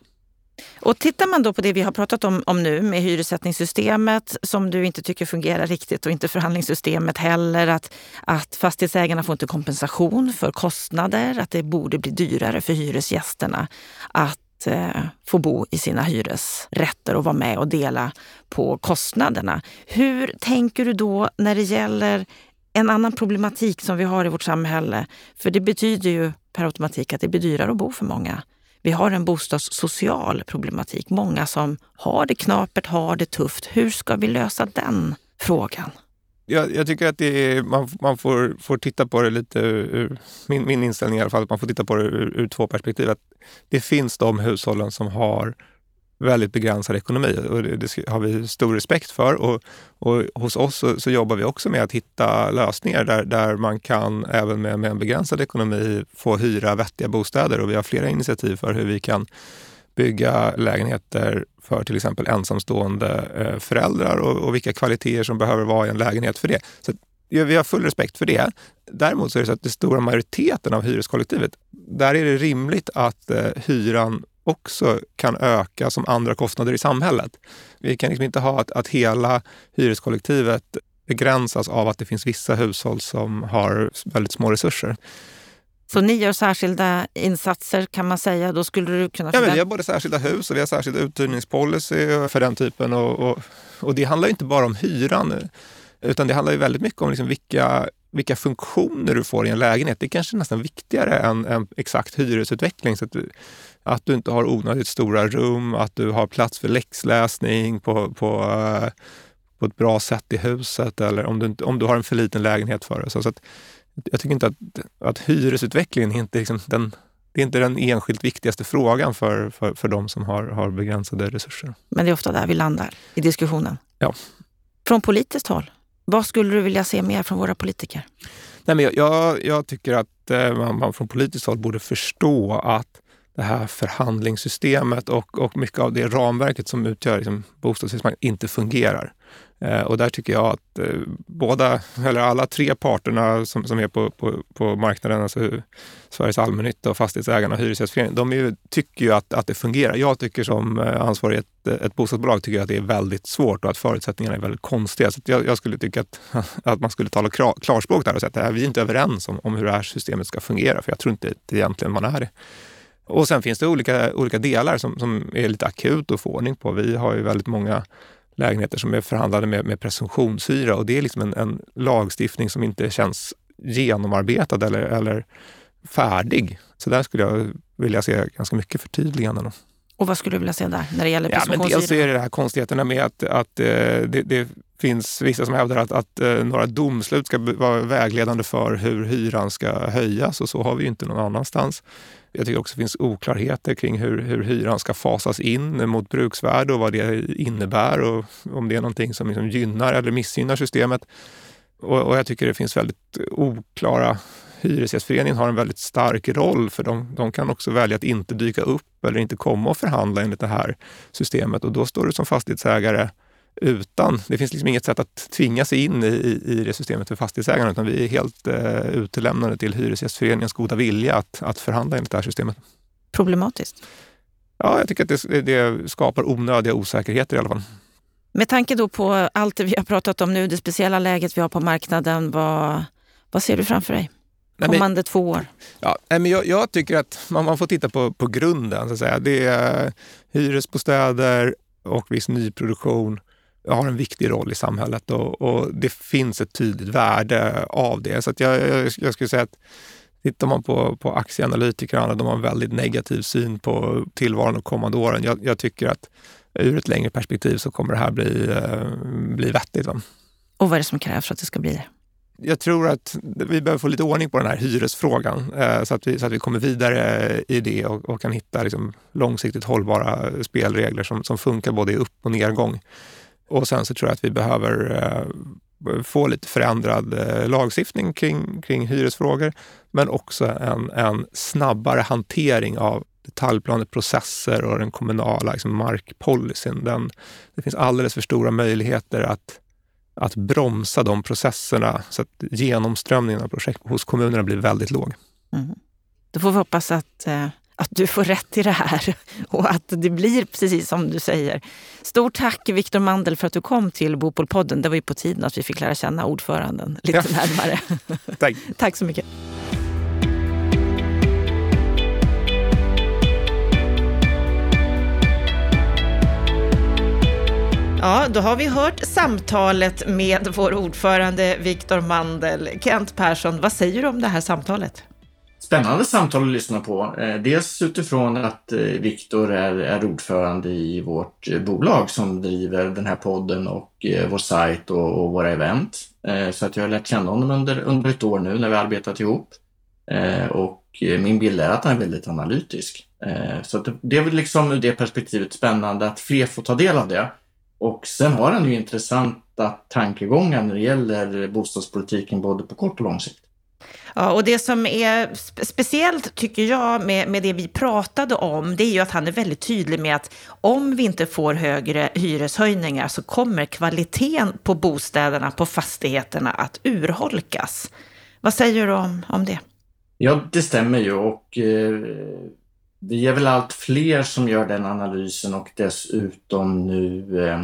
Och tittar man då på det vi har pratat om, om nu med hyressättningssystemet som du inte tycker fungerar riktigt och inte förhandlingssystemet heller. Att, att fastighetsägarna får inte kompensation för kostnader, att det borde bli dyrare för hyresgästerna att eh, få bo i sina hyresrätter och vara med och dela på kostnaderna. Hur tänker du då när det gäller en annan problematik som vi har i vårt samhälle? För det betyder ju per automatik att det blir dyrare att bo för många. Vi har en bostadssocial problematik. Många som har det knapert, har det tufft. Hur ska vi lösa den frågan? Jag, jag tycker att är, man, man får, får titta på det lite ur, min, min inställning i alla fall, att man får titta på det ur, ur två perspektiv. Att det finns de hushållen som har väldigt begränsad ekonomi och det, det har vi stor respekt för. Och, och hos oss så, så, jobbar vi också med att hitta lösningar där, där man kan även med, med en begränsad ekonomi få hyra vettiga bostäder och vi har flera initiativ för hur vi kan bygga lägenheter för till exempel ensamstående eh, föräldrar och, och vilka kvaliteter som behöver vara i en lägenhet för det. Så vi har full respekt för det. Däremot så är det så att den stora majoriteten av hyreskollektivet, där är det rimligt att eh, hyran också kan öka som andra kostnader i samhället. Vi kan liksom inte ha att, att hela hyreskollektivet begränsas av att det finns vissa hushåll som har väldigt små resurser. Så ni gör särskilda insatser kan man säga? Då skulle du kunna... Ja, men vi har både särskilda hus och vi har särskild uthyrningspolicy för den typen. Och, och, och det handlar inte bara om hyran utan det handlar ju väldigt mycket om liksom vilka, vilka funktioner du får i en lägenhet. Det är kanske nästan viktigare än, än exakt hyresutveckling. Så att du, att du inte har onödigt stora rum, att du har plats för läxläsning på, på, eh, på ett bra sätt i huset eller om du, om du har en för liten lägenhet för det. Så, så att, jag tycker inte att, att hyresutvecklingen är inte liksom den, det är inte den enskilt viktigaste frågan för, för, för de som har, har begränsade resurser. Men det är ofta där vi landar i diskussionen. Ja. Från politiskt håll, vad skulle du vilja se mer från våra politiker? Nej, men jag, jag, jag tycker att eh, man, man från politiskt håll borde förstå att det här förhandlingssystemet och, och mycket av det ramverket som utgör liksom, bostadsmarknaden inte fungerar. Eh, och där tycker jag att eh, båda, eller alla tre parterna som, som är på, på, på marknaden, alltså Sveriges allmännytta och Fastighetsägarna och Hyresgästföreningen, de ju, tycker ju att, att det fungerar. Jag tycker som eh, ansvarig i ett, ett bostadsbolag tycker att det är väldigt svårt och att förutsättningarna är väldigt konstiga. Så jag, jag, skulle tycka att, att man skulle tala klarspråk där och säga att vi är inte överens om, om hur det här systemet ska fungera, för jag tror inte att egentligen man är det. Och sen finns det olika, olika delar som, som är lite akut att få ordning på. Vi har ju väldigt många lägenheter som är förhandlade med, med presumtionshyra och det är liksom en, en, lagstiftning som inte känns genomarbetad eller, eller färdig. Så där skulle jag vilja se ganska mycket förtydliganden. Och vad skulle du vilja se där när det gäller presumtionshyra? Ja, dels är det de här konstigheterna med att, att eh, det, det, finns vissa som hävdar att, att eh, några domslut ska vara vägledande för hur hyran ska höjas och så har vi ju inte någon annanstans. Jag tycker också det finns oklarheter kring hur, hur hyran ska fasas in mot bruksvärde och vad det innebär och om det är någonting som liksom gynnar eller missgynnar systemet. Och, och jag tycker det finns väldigt oklara Hyresgästföreningen har en väldigt stark roll för de, de kan också välja att inte dyka upp eller inte komma och förhandla enligt det här systemet och då står du som fastighetsägare utan. Det finns liksom inget sätt att tvinga sig in i, i det systemet för fastighetsägarna utan vi är helt eh, utelämnade till Hyresgästföreningens goda vilja att, att förhandla enligt det här systemet. Problematiskt? Ja, jag tycker att det, det skapar onödiga osäkerheter i alla fall. Med tanke då på allt det vi har pratat om nu, det speciella läget vi har på marknaden, vad, vad ser du framför dig? kommande men, två år? Ja, men jag, jag tycker att man, man, får titta på, på grunden. Så att säga. Det är hyresbostäder och viss nyproduktion har en viktig roll i samhället och, och det finns ett tydligt värde av det. Så jag, jag, jag skulle säga att Tittar man på, på aktieanalytikerna, de har en väldigt negativ syn på tillvaron de kommande åren. Jag, jag, tycker att ur ett längre perspektiv så kommer det här bli, eh, bli vettigt. Va? Och vad är det som krävs för att det ska bli det? Jag tror att vi behöver få lite ordning på den här hyresfrågan eh, så, att vi, så att vi kommer vidare i det och, och kan hitta liksom långsiktigt hållbara spelregler som, som funkar både i upp och nedgång. Och sen så tror jag att vi behöver eh, få lite förändrad eh, lagstiftning kring, kring hyresfrågor, men också en, en snabbare hantering av detaljplaneprocesser och den kommunala liksom, markpolicyn. Den, det finns alldeles för stora möjligheter att, att bromsa de processerna så att genomströmningen av projekt hos kommunerna blir väldigt låg. Mm. Då får vi hoppas att eh, att du får rätt i det här och att det blir precis som du säger. Stort tack Viktor Mandel för att du kom till Bopolpodden. Det var ju på tiden att vi fick lära känna ordföranden lite ja. närmare. tack. tack så mycket. Ja, då har vi hört samtalet med vår ordförande Viktor Mandel. Kent Persson, vad säger du om det här samtalet? Spännande samtal att lyssna på. Eh, dels utifrån att eh, Viktor är, är ordförande i vårt eh, bolag som driver den här podden och vår sajt och, och våra event. Så att jag har lärt känna honom under, under ett år nu när vi har arbetat ihop. Och min bild är att han är väldigt analytisk. Så det, det är väl liksom ur det perspektivet spännande att fler får ta del av det. Och sen har han ju intressanta tankegångar när det gäller bostadspolitiken både på kort och lång sikt. Ja, och det som är speciellt, tycker jag, med, med det vi pratade om, det är ju att han är väldigt tydlig med att om vi inte får högre hyreshöjningar så kommer kvaliteten på bostäderna, på fastigheterna att urholkas. Vad säger du om, om det? Ja, det stämmer ju och eh, vi är väl allt fler som gör den analysen och dessutom nu eh,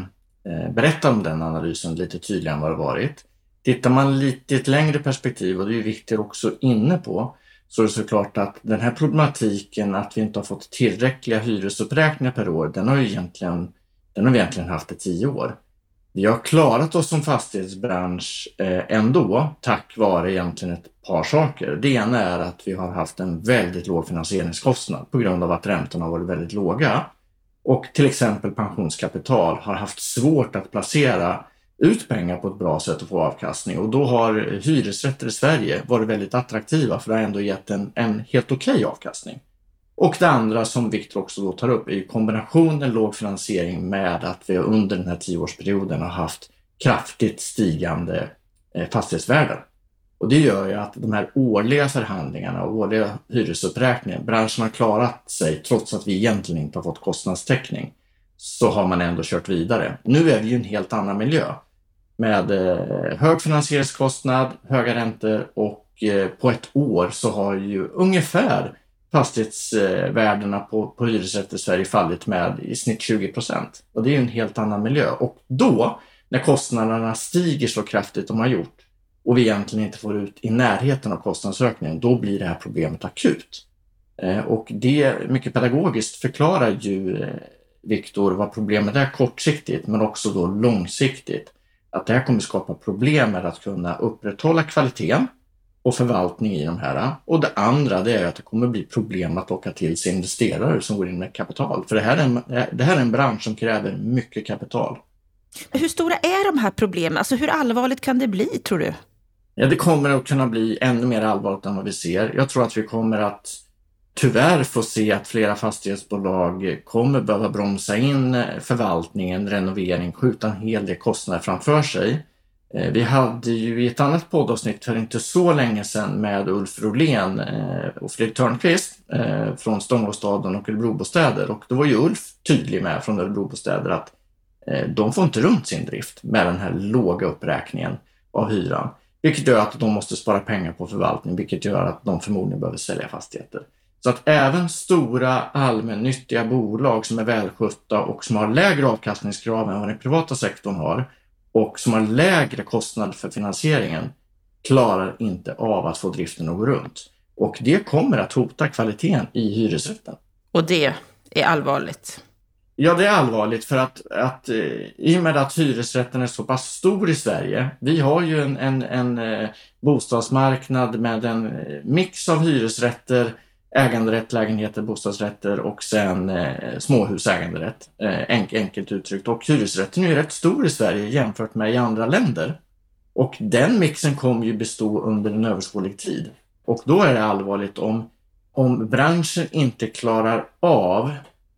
eh berättar om den analysen lite tydligare än vad det varit. Tittar man lite i ett längre perspektiv, och det är Viktor också inne på, så är det såklart att den här problematiken att vi inte har fått tillräckliga hyresuppräkningar per år, den har, ju egentligen, den har vi egentligen haft i tio år. Vi har klarat oss som fastighetsbransch eh, ändå tack vare egentligen ett par saker. Det ena är att vi har haft en väldigt låg finansieringskostnad på grund av att räntorna har varit väldigt låga. Och till exempel pensionskapital har haft svårt att placera ut pengar på ett bra sätt och få avkastning. Och då har hyresrätter i Sverige varit väldigt attraktiva för det har ändå gett en, en helt okej okay avkastning. Och det andra som Viktor också då tar upp är kombinationen låg finansiering med att vi under den här tioårsperioden har haft kraftigt stigande eh, fastighetsvärden. Och det gör ju att de här årliga förhandlingarna och årliga hyresuppräkningen, branschen har klarat sig trots att vi egentligen inte har fått kostnadstäckning, så har man ändå kört vidare. Nu är vi ju en helt annan miljö med eh, hög finansieringskostnad, höga räntor och eh, på ett år så har ju ungefär fastighetsvärdena på, på hyresrätter i Sverige fallit med i snitt 20 procent. Och det är en helt annan miljö. Och då, när kostnaderna stiger så kraftigt de har gjort och vi egentligen inte får ut i närheten av kostnadsökningen, då blir det här problemet akut. Eh, och det mycket pedagogiskt förklarar ju Viktor vad problemet är kortsiktigt men också då långsiktigt att det här kommer skapa problem med att kunna upprätthålla kvaliteten och förvaltning i de här. Och det andra det är att det kommer bli problem att locka till sig investerare som går in med kapital. För det här är en, det här är en bransch som kräver mycket kapital. Hur stora är de här problemen? Alltså hur allvarligt kan det bli tror du? Ja, det kommer att kunna bli ännu mer allvarligt än vad vi ser. Jag tror att vi kommer att tyvärr få se att flera fastighetsbolag kommer behöva bromsa in eh, förvaltningen, renovering, skjuta en hel del kostnader framför sig. Eh, vi hade ju i ett annat poddavsnitt för inte så länge sedan med Ulf Rolén eh, och Fredrik Törnqvist från Stångåstaden och Örebrobostäder och då var ju Ulf tydlig med från Örebrobostäder att de får inte runt sin drift med den här låga uppräkningen av hyran. Vilket gör att de måste spara pengar på förvaltning, vilket gör att de förmodligen behöver sälja fastigheter. Så att även stora allmännyttiga bolag som är välskötta och som har lägre avkastningskrav än vad den privata sektorn har och som har lägre kostnader för finansieringen klarar inte av att få driften att gå runt. Och det kommer att hota kvaliteten i hyresrätten. Och det är allvarligt. Ja, det är allvarligt för att, att eh, i och med att hyresrätten är så pass stor i Sverige. Vi har ju en, en, en eh, bostadsmarknad med en eh, mix av hyresrätter, äganderätt, lägenheter, bostadsrätter och sen eh, småhusäganderätt, eh, enk, enkelt uttryckt. Och hyresrätten är ju rätt stor i Sverige jämfört med i andra länder. Och den mixen kommer ju bestå under en överskådlig tid. Och då är det allvarligt om, om branschen inte klarar av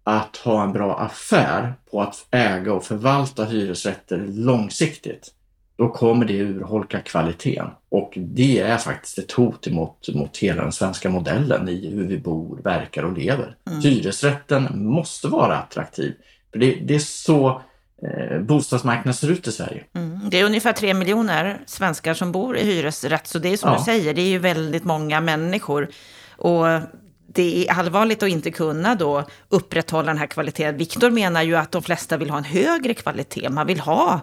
att ha en bra affär på att äga och förvalta hyresrätter långsiktigt, då kommer det urholka kvaliteten. Och det är faktiskt ett hot emot, mot hela den svenska modellen i hur vi bor, verkar och lever. Mm. Hyresrätten måste vara attraktiv. För det, det är så eh, bostadsmarknaden ser ut i Sverige. Mm. Det är ungefär tre miljoner svenskar som bor i hyresrätt, så det är som ja. du säger, det är ju väldigt många människor. Och det är allvarligt att inte kunna då upprätthålla den här kvaliteten. Viktor menar ju att de flesta vill ha en högre kvalitet. Man vill ha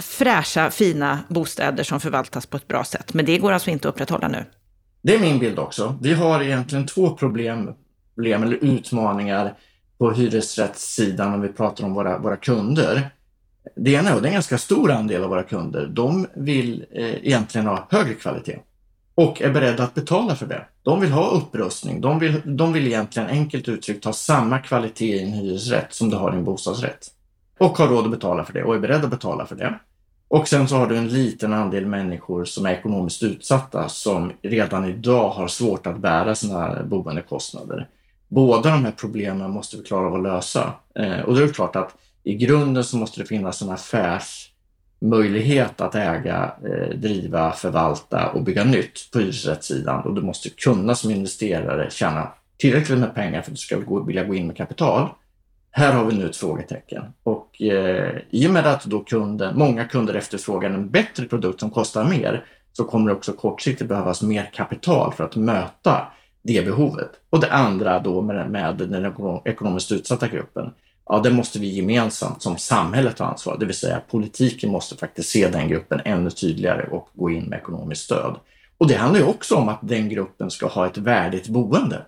fräscha, fina bostäder som förvaltas på ett bra sätt. Men det går alltså inte att upprätthålla nu. Det är min bild också. Vi har egentligen två problem, problem eller utmaningar på hyresrättssidan om vi pratar om våra, våra kunder. Det ena, och det är en ganska stor andel av våra kunder, de vill eh, egentligen ha högre kvalitet och är beredda att betala för det. De vill ha upprustning. De vill, de vill egentligen enkelt uttryckt ha samma kvalitet i en hyresrätt som du har i en bostadsrätt. Och har råd att betala för det och är beredda att betala för det. Och sen så har du en liten andel människor som är ekonomiskt utsatta som redan idag har svårt att bära sina boendekostnader. Båda de här problemen måste vi klara av att lösa. Eh, och det är klart att i grunden så måste det finnas en affärsmöjlighet att äga, eh, driva, förvalta och bygga nytt på hyresrättssidan och du måste kunna som investerare tjäna tillräckligt med pengar för att du ska vilja gå in med kapital. Här har vi nu ett frågetecken och eh, i och med att då kunden, många kunder efterfrågar en bättre produkt som kostar mer så kommer det också kortsiktigt behövas mer kapital för att möta det behovet. Och det andra då med, med den ekonomiskt utsatta gruppen ja, det måste vi gemensamt som samhället ta ansvar. Det vill säga politiken måste faktiskt se den gruppen ännu tydligare och gå in med ekonomiskt stöd. Och det handlar ju också om att den gruppen ska ha ett värdigt boende.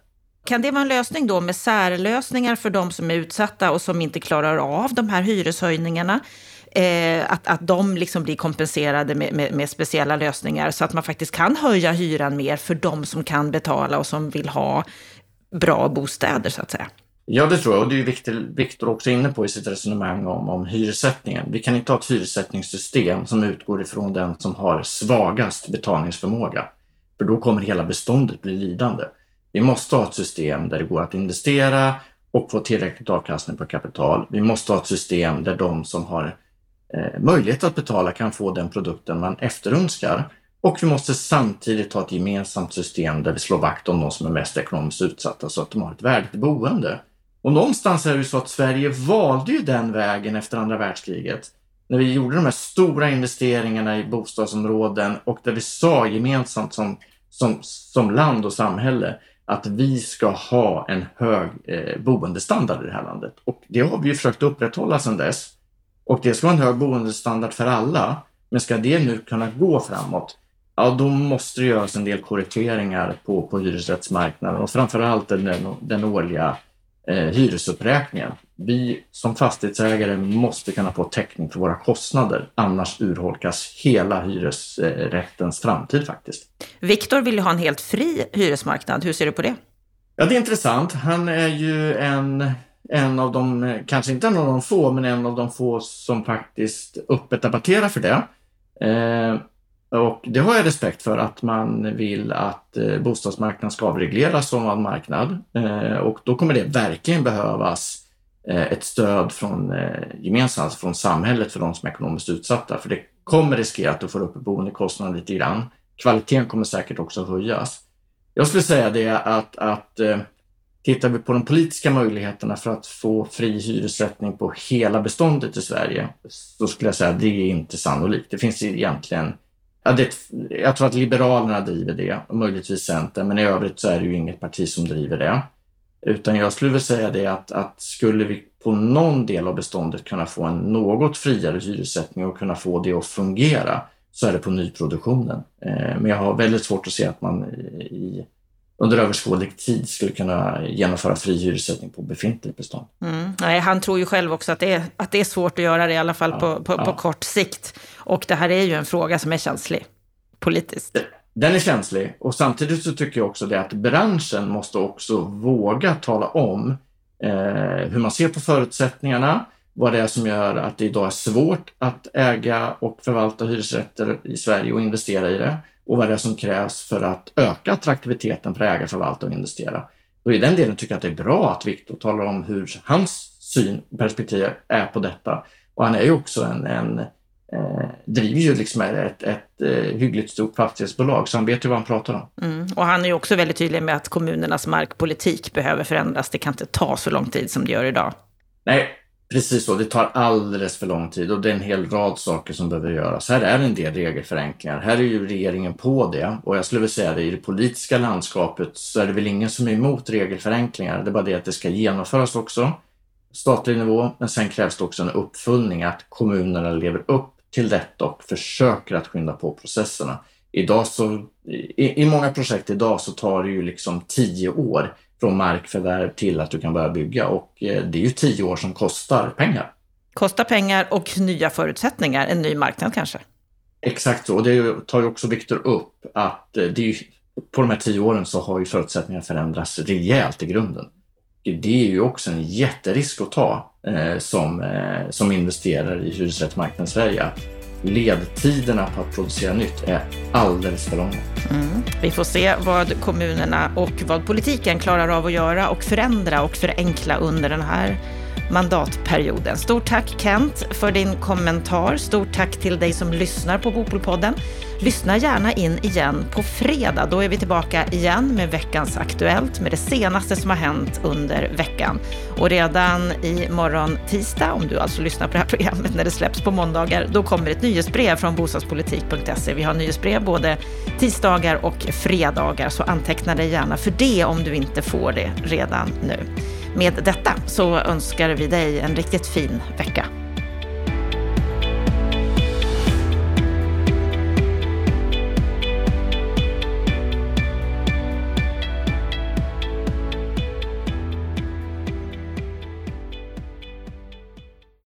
Kan det vara en lösning då med särlösningar för de som är utsatta och som inte klarar av de här hyreshöjningarna? Eh, att, att de liksom blir kompenserade med, med, med, speciella lösningar så att man faktiskt kan höja hyran mer för de som kan betala och som vill ha bra bostäder så att säga. Ja, det tror jag. Och det är Viktor också inne på i sitt resonemang om, om hyressättningen. Vi kan inte ha ett hyressättningssystem som utgår ifrån den som har svagast betalningsförmåga. För då kommer hela beståndet bli lidande. Vi måste ha ett system där det går att investera och få tillräckligt avkastning på kapital. Vi måste ha ett system där de som har eh, möjlighet att betala kan få den produkten man efterönskar. Och vi måste samtidigt ha ett gemensamt system där vi slår vakt om de som är mest ekonomiskt utsatta så att de har ett värdigt boende. Och någonstans är det ju så att Sverige valde ju den vägen efter andra världskriget. När vi gjorde de här stora investeringarna i bostadsområden och där vi sa gemensamt som, som, som land och samhälle att vi ska ha en hög eh, boendestandard i det här landet. Och det har vi ju försökt upprätthålla sedan dess. Och det ska vara en hög boendestandard för alla. Men ska det nu kunna gå framåt, ja då måste det göras en del korrigeringar på, på hyresrättsmarknaden och framförallt den, den årliga eh, hyresuppräkningen. Vi som fastighetsägare måste kunna få täckning för våra kostnader, annars urholkas hela hyresrättens framtid faktiskt. Viktor vill ha en helt fri hyresmarknad. Hur ser du på det? Ja, det är intressant. Han är ju en, en av de, kanske inte en av de få, men en av de få som faktiskt öppet debatterar för det. Eh, och det har jag respekt för att man vill att eh, bostadsmarknaden ska avregleras som en marknad. Eh, och då kommer det verkligen behövas eh, Eh, ett stöd från eh, gemensamt, alltså från samhället för de som är ekonomiskt utsatta. För det kommer riskera att du får upp boendekostnaden lite grann. Kvaliteten kommer säkert också höjas. Jag skulle säga det att, att eh, tittar vi på de politiska möjligheterna för att få fri hyressättning på hela beståndet i Sverige så skulle jag säga att det är inte sannolikt. Det finns egentligen Ja, det, jag tror att Liberalerna driver det och möjligtvis Centern, men i övrigt så är det ju inget parti som driver det. Utan jag skulle vilja säga det att, att skulle vi på någon del av beståndet kunna få en något friare hyressättning och kunna få det att fungera så är det på nyproduktionen. Eh, men jag har väldigt svårt att se att man i, under överskådlig tid skulle kunna genomföra fri hyressättning på befintligt bestånd. Mm. Nej, han tror ju själv också att det är, att det är svårt att göra det, i alla fall ja, på, på, ja. på, kort sikt. Och det här är ju en fråga som är känslig politiskt. Den är känslig och samtidigt så tycker jag också det att branschen måste också våga tala om eh, hur man ser på förutsättningarna, vad det är som gör att det idag är svårt att äga och förvalta hyresrätter i Sverige och investera i det och vad det är som krävs för att öka attraktiviteten för att äga, förvalta och investera. Och i den delen tycker jag att det är bra att Viktor talar om hur hans syn, perspektiv är på detta. Och han är ju också en, en eh, driver ju liksom ett, ett, ett eh, hyggligt stort fastighetsbolag, så han vet ju vad han pratar om. Mm. Och han är ju också väldigt tydlig med att kommunernas markpolitik behöver förändras. Det kan inte ta så lång tid som det gör idag. Nej, Precis så, det tar alldeles för lång tid och det är en hel rad saker som behöver göras. Här är en del regelförenklingar. Här är ju regeringen på det och jag skulle vilja säga det, i det politiska landskapet så är det väl ingen som är emot regelförenklingar. Det är bara det att det ska genomföras också, statlig nivå, men sen krävs det också en uppföljning att kommunerna lever upp till detta och försöker att skynda på processerna. Idag så, i, i många projekt idag så tar det ju liksom tio år från markförvärv till att du kan börja bygga och eh, det är ju tio år som kostar pengar. Kostar pengar och nya förutsättningar, en ny marknad kanske? Exakt så, och det tar ju också Viktor upp att eh, det är ju, på de här tio åren så har ju förutsättningarna förändrats rejält i grunden. Det är ju också en jätterisk att ta Eh, som, eh, som investerar i hyresrättsmarknaden i Sverige ledtiderna på att producera nytt är alldeles för långa. Mm. Vi får se vad kommunerna och vad politiken klarar av att göra och förändra och förenkla under den här mandatperioden. Stort tack Kent för din kommentar. Stort tack till dig som lyssnar på Bopolpodden. Lyssna gärna in igen på fredag. Då är vi tillbaka igen med veckans Aktuellt med det senaste som har hänt under veckan. Och redan i morgon tisdag, om du alltså lyssnar på det här programmet när det släpps på måndagar, då kommer ett nyhetsbrev från bostadspolitik.se. Vi har nyhetsbrev både tisdagar och fredagar, så anteckna dig gärna för det om du inte får det redan nu. Med detta så önskar vi dig en riktigt fin vecka.